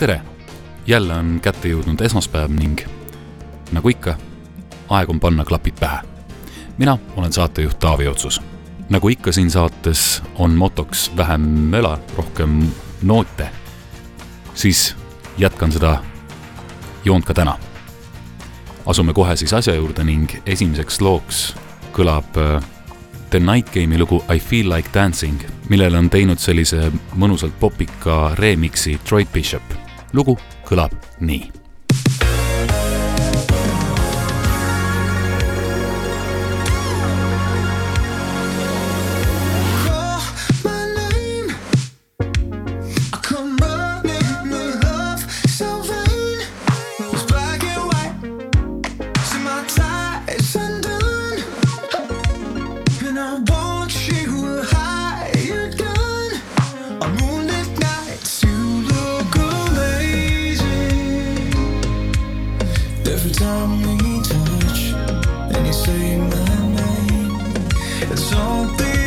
Tere, jälle on kätte jõudnud esmaspäev ning nagu ikka, aeg on panna klapid pähe. mina olen saatejuht Taavi Otsus. nagu ikka siin saates on motoks vähem möla, rohkem noote, siis jätkan seda joont ka täna asume kohe siis asja juurde ning esimeseks looks kõlab äh, The Night Game'i lugu I Feel Like Dancing, millele on teinud sellise mõnusalt popika remix'i Troy Bishop. Lugu kõlab nii Every time we touch, and you say my name, it's something.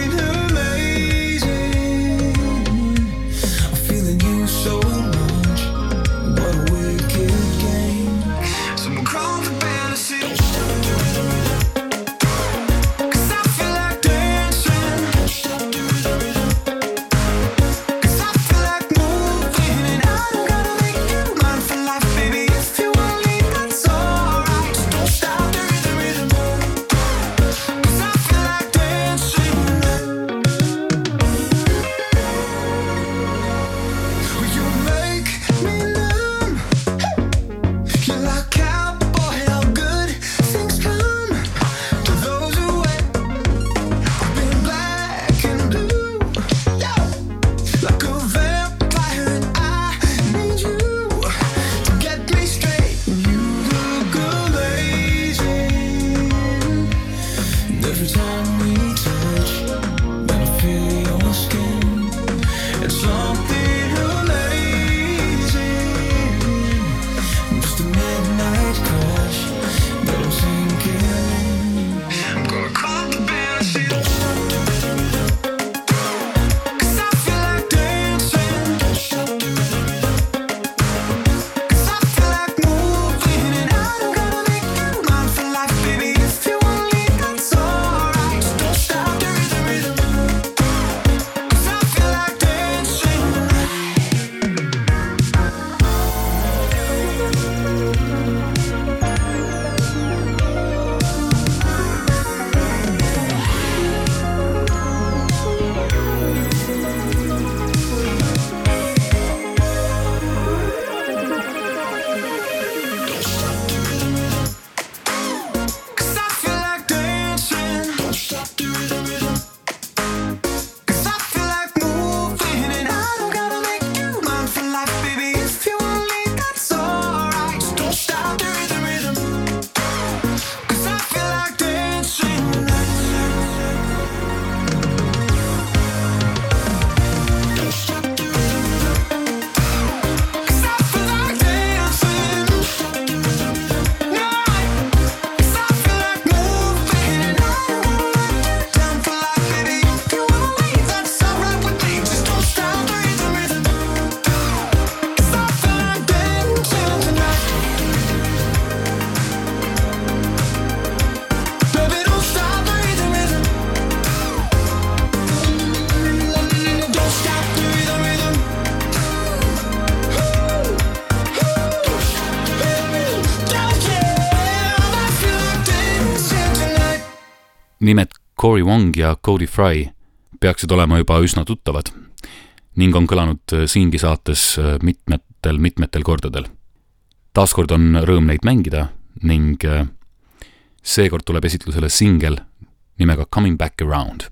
Corey Wong ja Cody Fry peaksid olema juba üsna tuttavad ning on kõlanud äh, siingi saates äh, mitmetel-mitmetel kordadel. taaskord on rõõm neid mängida ning äh, seekord tuleb esitlusele singel nimega Coming Back Around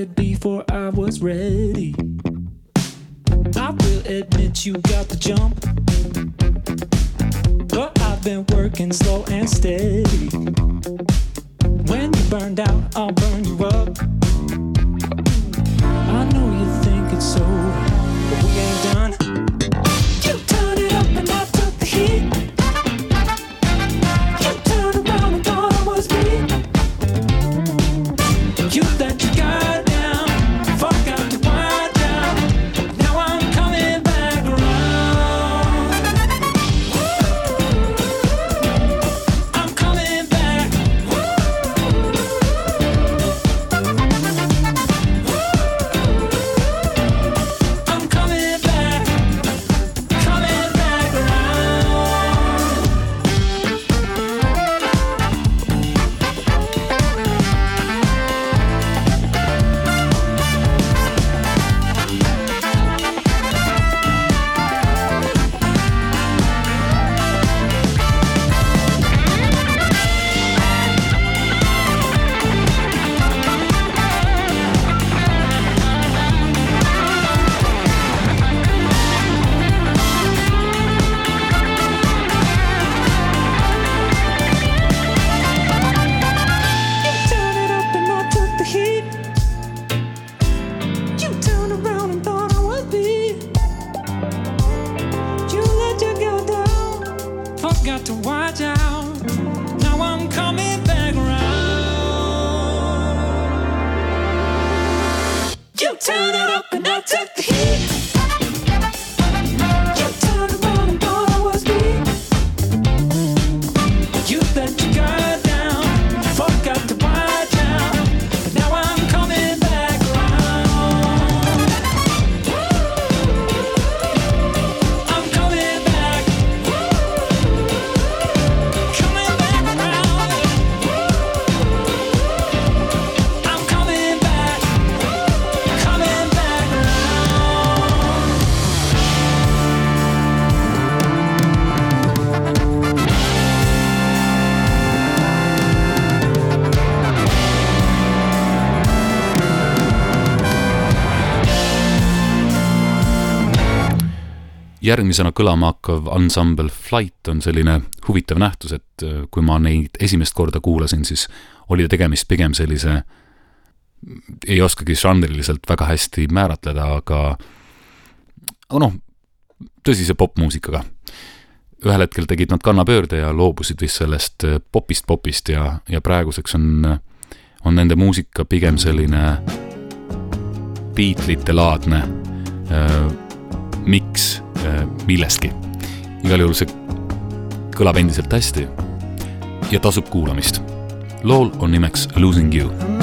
it before I was ready. I will admit you got the jump. But I've been working slow and steady. When you burned out, I'll burn you up. järgmisena kõlama hakkav ansambel Flight on selline huvitav nähtus, et äh, kui ma neid esimest korda kuulasin, siis oli tegemist pigem sellise, ei oskagi žanriliselt väga hästi määratleda, aga noh, tõsise popmuusikaga. ühel hetkel tegid nad kannapöörde ja loobusid vist sellest äh, popist popist ja, ja praeguseks on, on nende muusika pigem selline Beatlesite laadne äh, miks Äh, millestki. igal juhul see kõlab endiselt hästi ja tasub kuulamist. lool on nimeks Losing you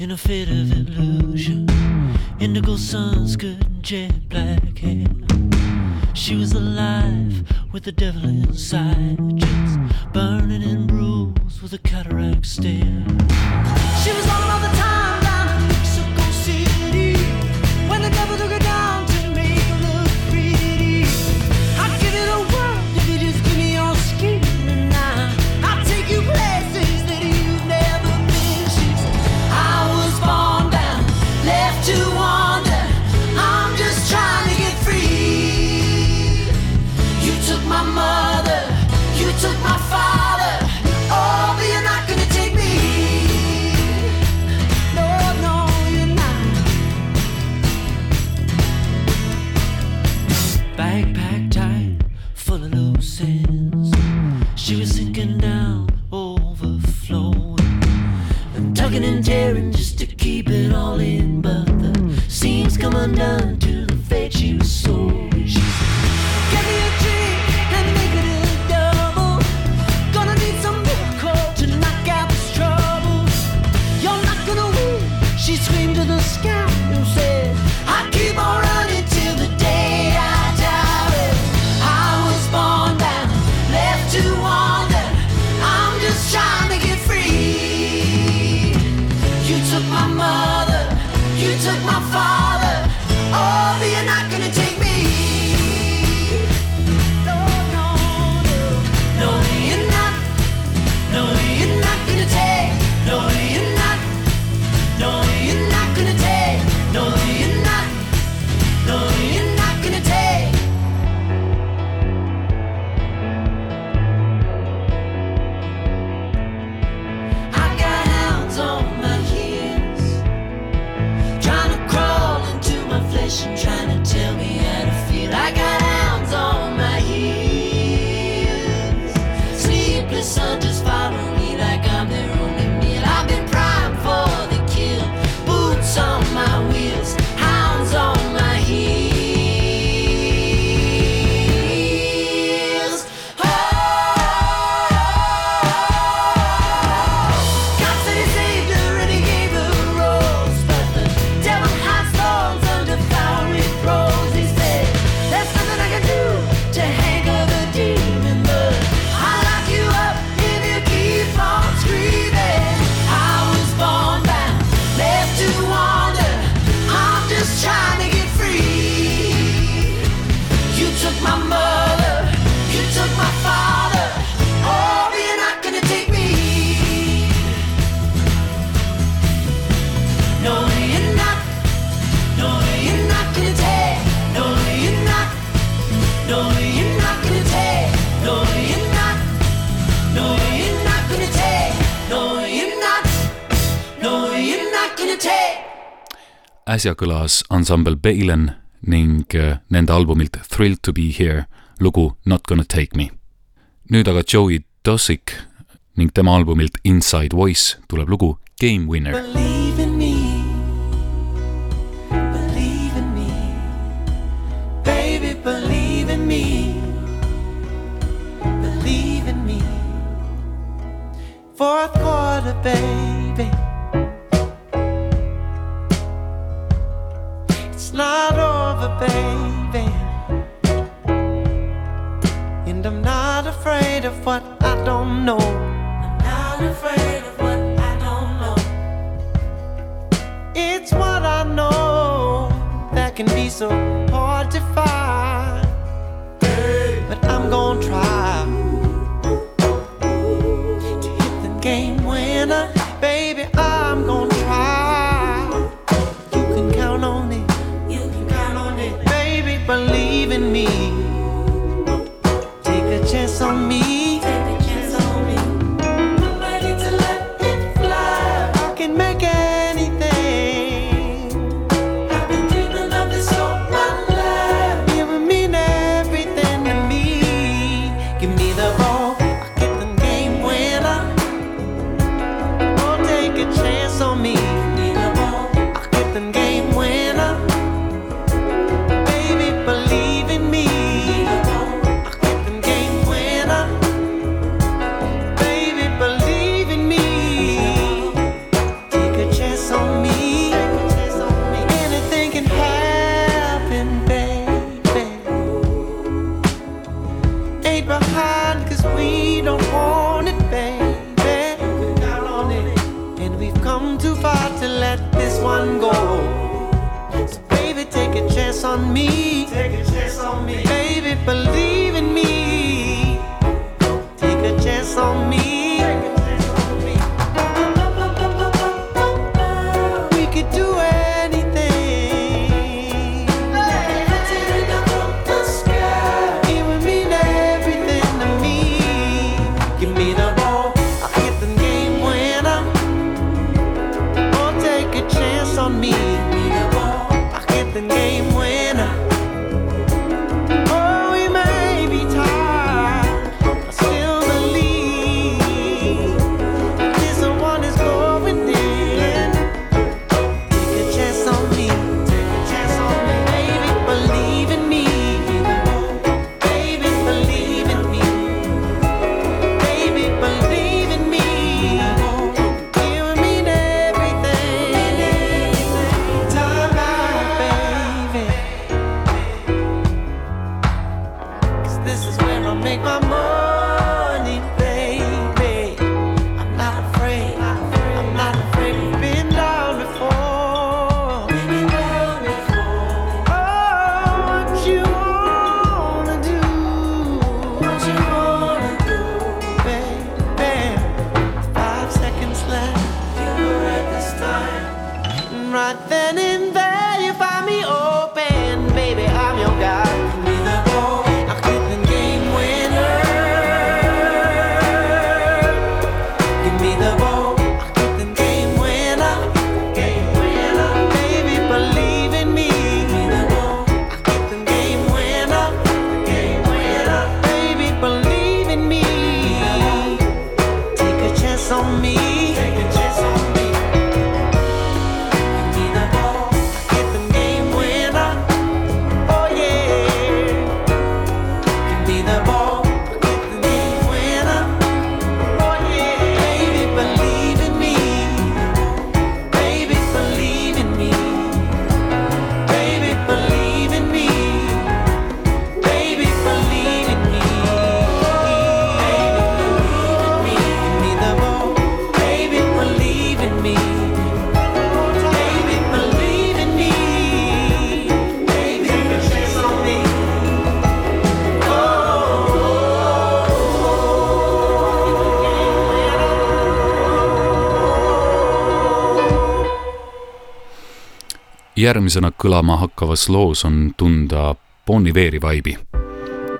in a fit of illusion. Indigo sun's good and jet black hair. She was alive with the devil inside, just burning in bruise with a cataract stare. äsja kõlas ansambel Balen ning äh, nende albumilt Thrill to be here lugu Not gonna take me. nüüd aga Joey Dossik ning tema albumilt Inside Voice tuleb lugu Game Winner. Believe in me. Believe in me. Baby, believe in me. Believe in me. Fourth quarter, baby. It's not over, baby. And I'm not afraid of what I don't know. I'm not afraid of what I don't know. It's what I know that can be so hard to find. järgmisena kõlama hakkavas loos on tunda Bon Iveri vaibi.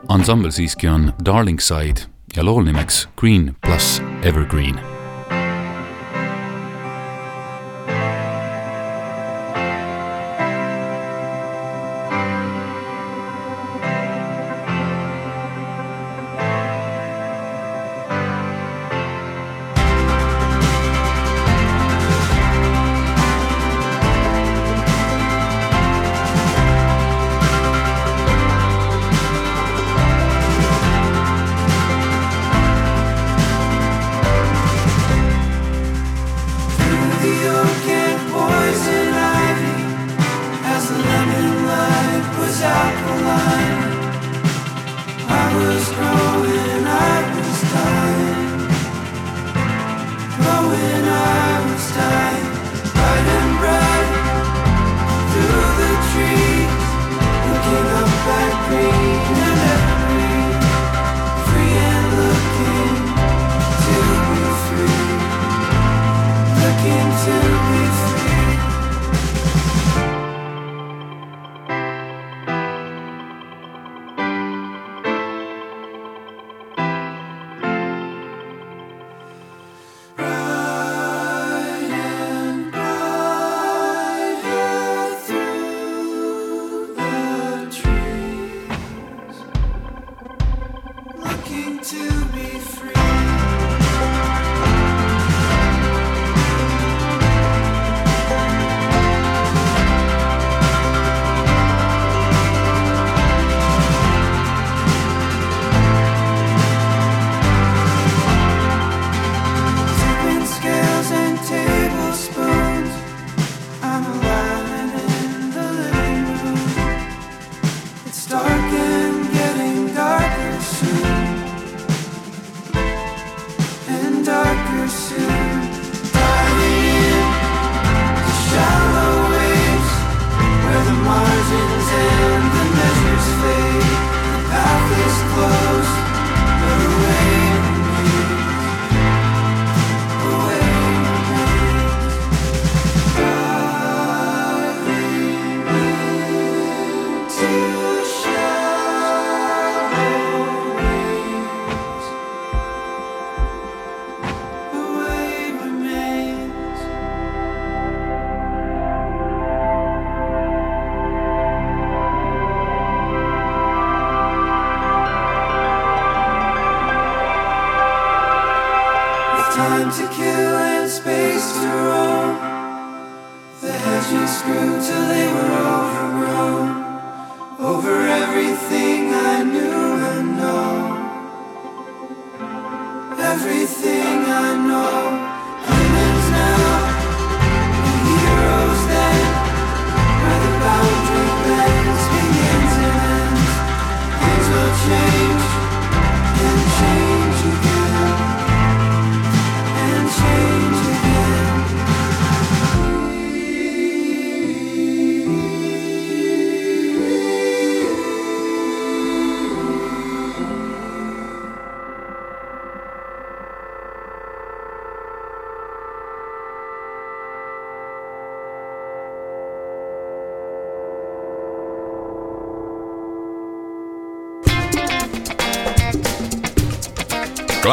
ansambel siiski on Darling Side ja lool nimeks Green pluss Evergreen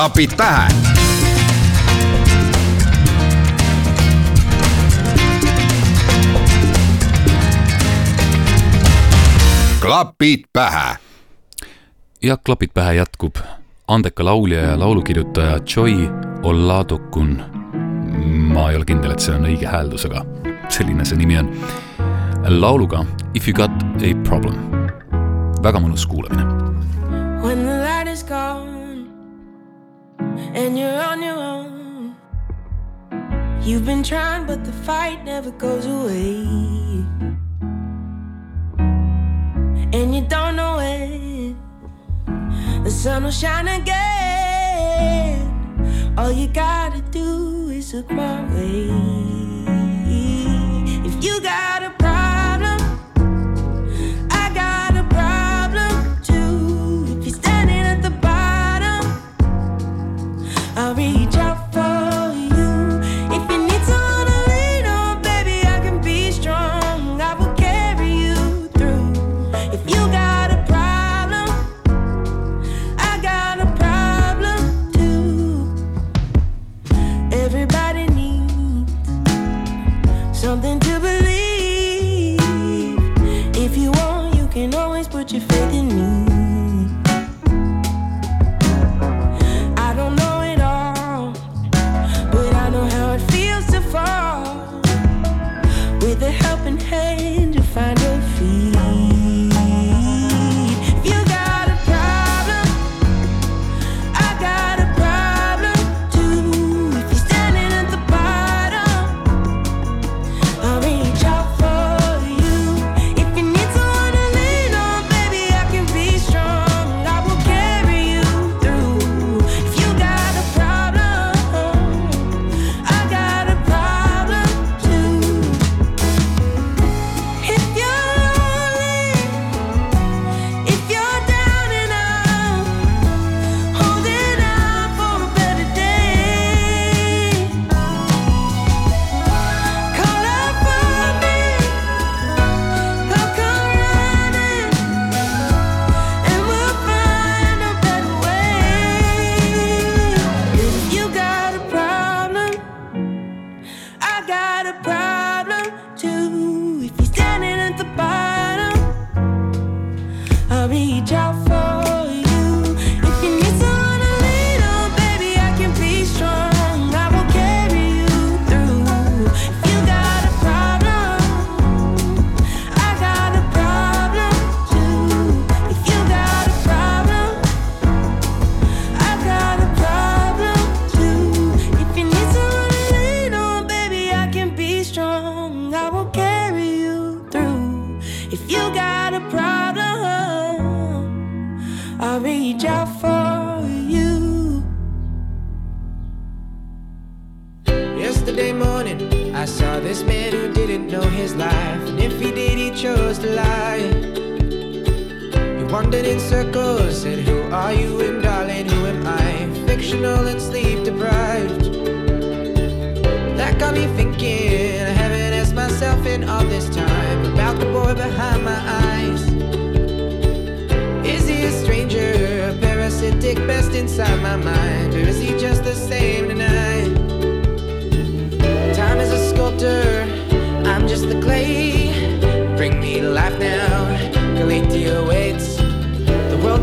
klapid pähe. klapid pähe. jah, klapid pähe jätkub. andeka laulja ja laulukirjutaja Joy Oladokun. ma ei ole kindel, et see on õige hääldus, aga selline see nimi on. lauluga If you got a problem. väga mõnus kuulamine. When the and you're on your own. You've been trying, but the fight never goes away. And you don't know it. The sun will shine again. All you gotta do is look my way. If you gotta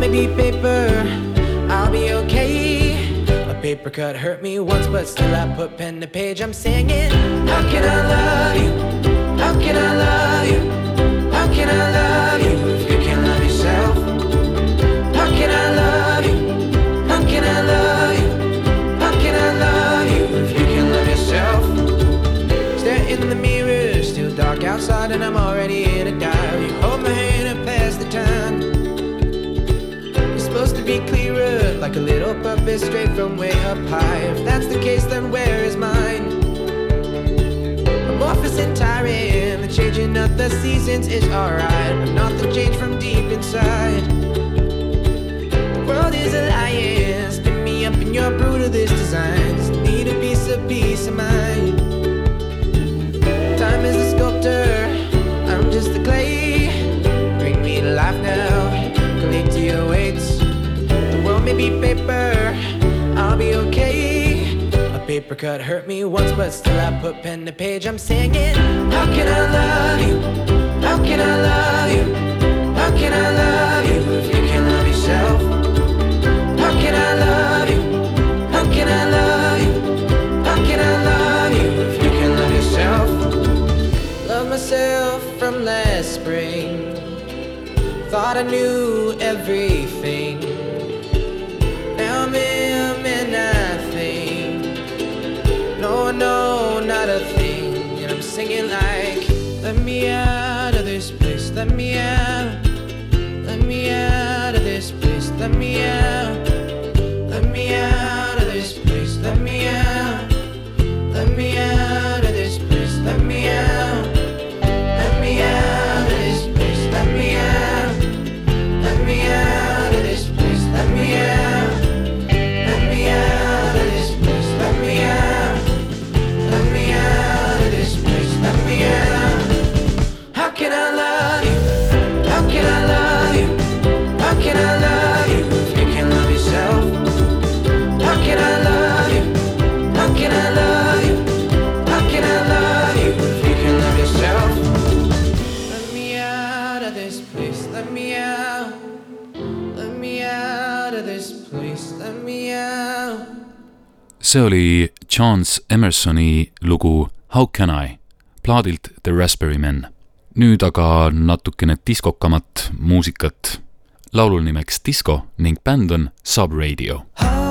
maybe paper, I'll be okay. A paper cut hurt me once, but still I put pen to page. I'm singing, How can I love you? How can I love you? How can I love you? Little puppet straight from way up high. If that's the case, then where is mine? Amorphous and tiring, the changing of the seasons is alright, but not the change from deep inside. The world is a lion, spin me up in your brutalist designs. Need a piece of peace of mind. Time is a sculptor, I'm just the clay. Bring me to life now, collect your weights. The world may be paper, A paper cut hurt me once, but still I put pen to page. I'm singing. How can I love you? How can I love you? How can I love you if you can love yourself? How can I love you? How can I love you? How can I love you if you can love yourself? Love myself from last spring. Thought I knew everything. No, no, not a thing. And I'm singing like, let me out of this place, let me out. Let me out of this place, let me out. Let me out of this place, let me out. See oli Chance Emersoni lugu How can I plaadilt The Raspberry Men. nüüd aga natukene diskokamat muusikat. laulul nimeks Disco ning bänd on Subradio. Hard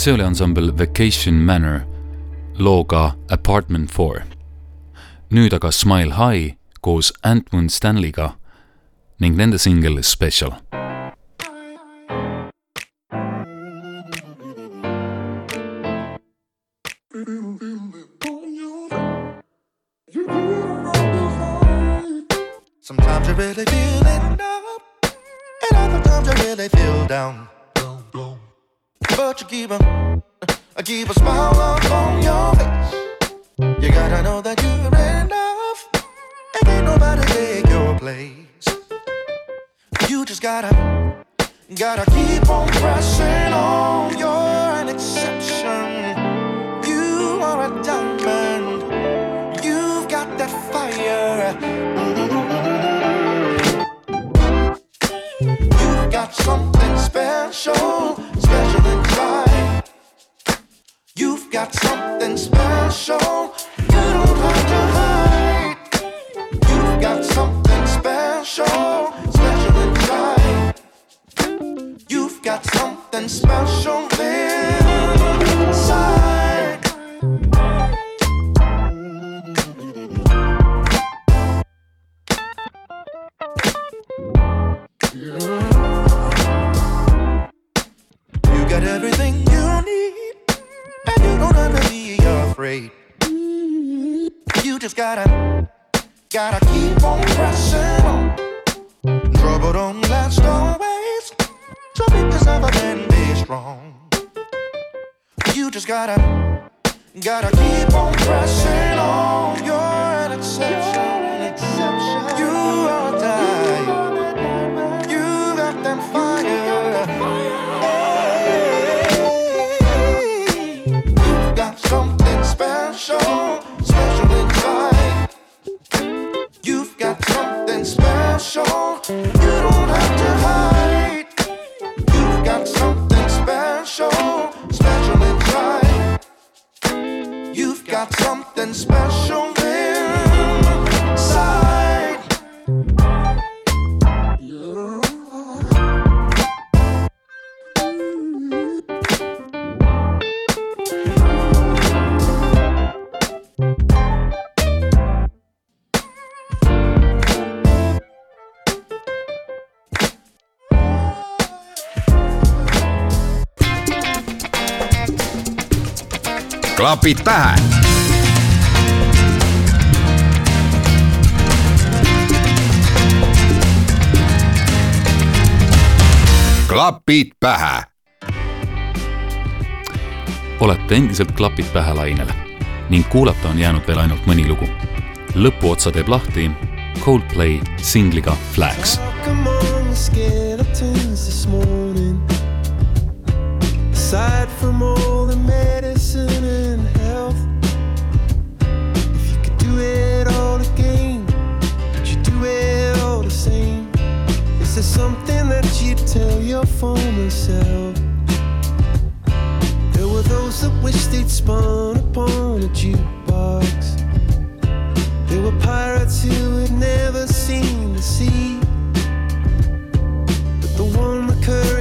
see oli ansambel Vacation Manor looga Apartment Four. nüüd aga Smile High koos Antmund Stanley'ga ning nende singel Special klapid pähe. klapid pähe. olete endiselt klapid pähe lainel ning kuulata on jäänud veel ainult mõni lugu. lõpuotsa teeb lahti Coldplay singliga Flags. Side tell your former self. There were those that wished they'd spun upon a jukebox. There were pirates who had never seen the sea. But the one recurring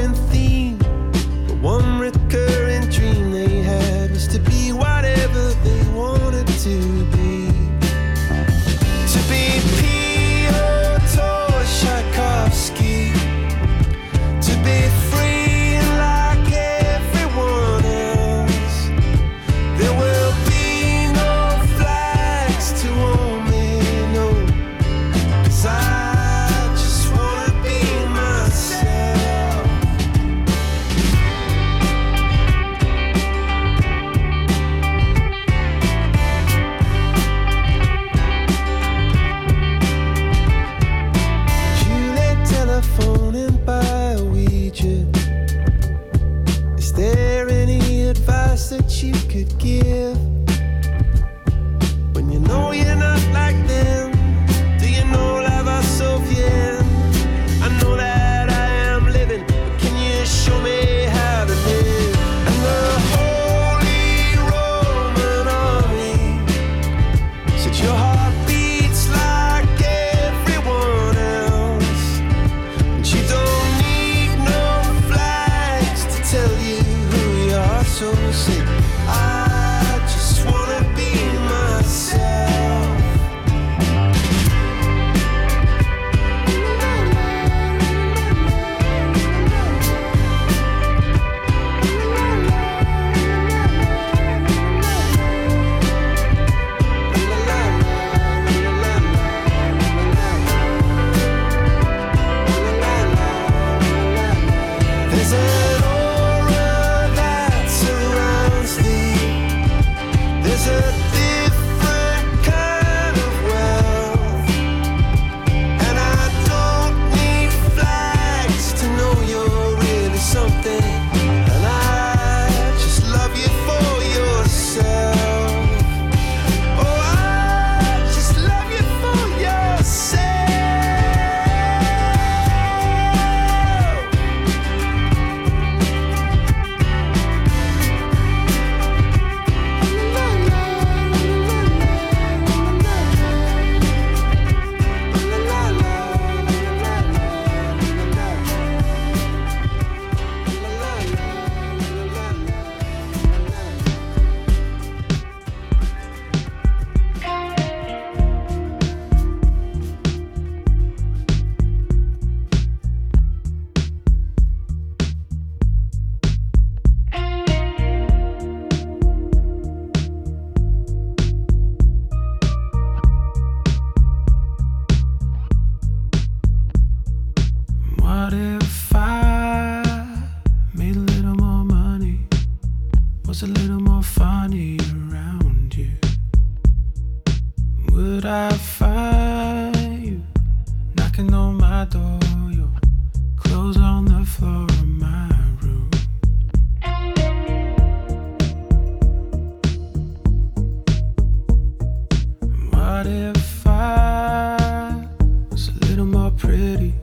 more pretty.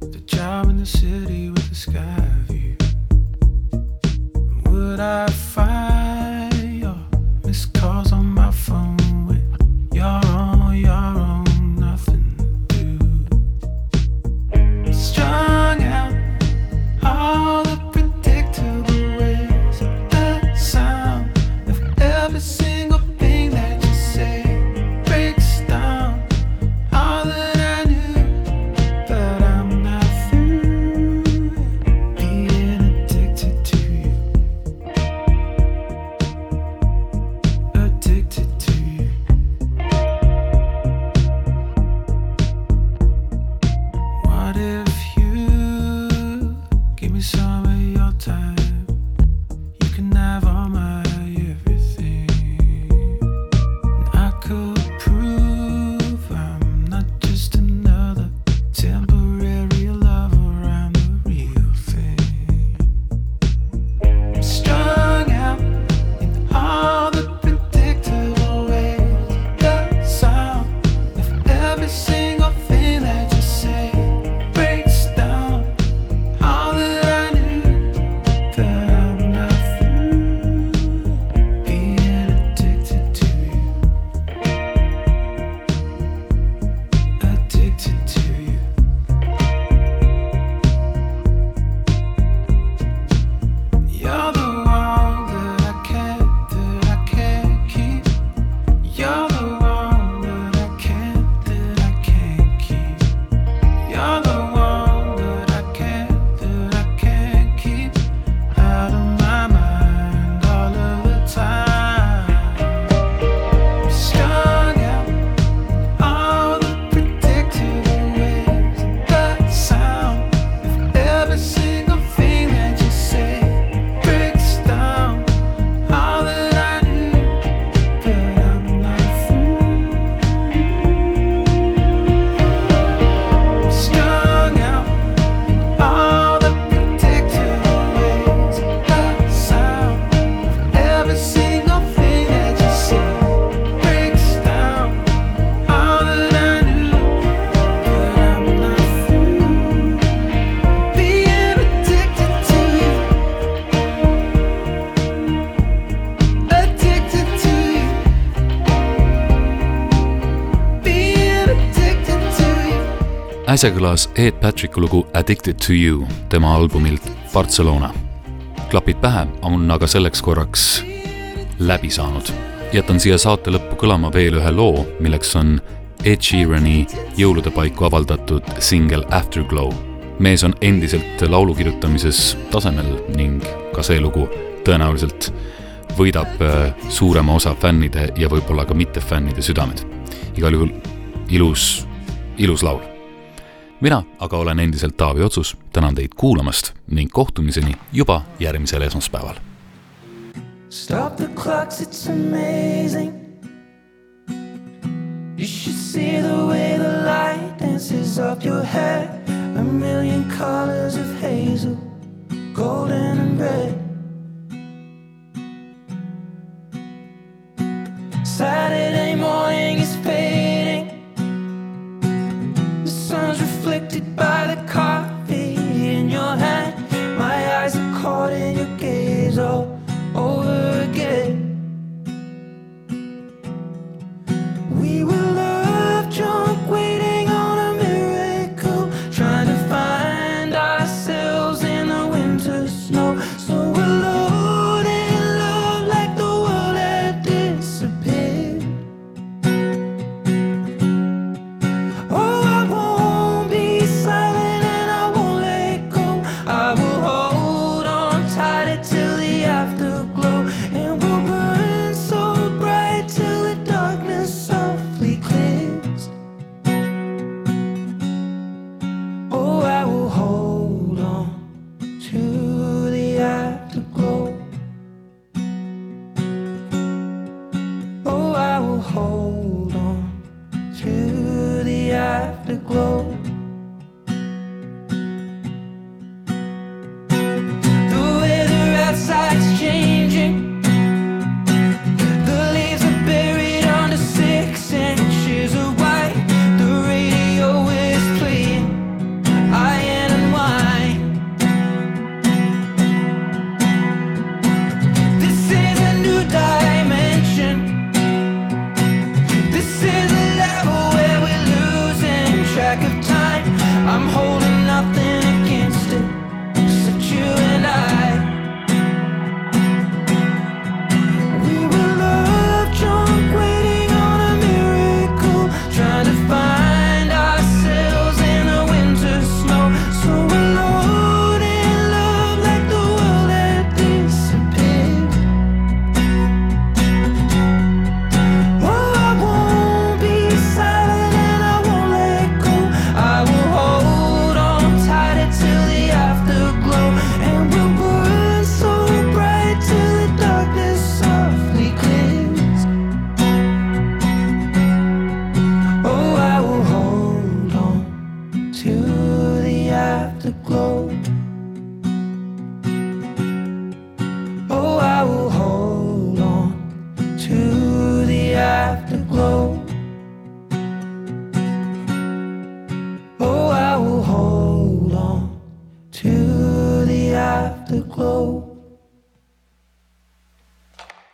The job in the city with the sky view. Would I find? äsja kõlas Ed Patricku lugu Addicted to you tema albumilt Barcelona. klapid pähe on aga selleks korraks läbi saanud. jätan siia saate lõppu kõlama veel ühe loo, milleks on Ed Sheerani jõulude paiku avaldatud singel Afterglow. mees on endiselt laulu kirjutamises tasemel ning ka see lugu tõenäoliselt võidab äh, suurema osa fännide ja võib-olla ka mittefännide südamed. igal juhul ilus, ilus laul mina aga olen endiselt Taavi Otsus, tänan teid kuulamast ning kohtumiseni juba järgmisel esmaspäeval. Stop the clocks, it's amazing. You should see the way the light dances up your hair. A million colors of hazel, golden and red. Saturday morning.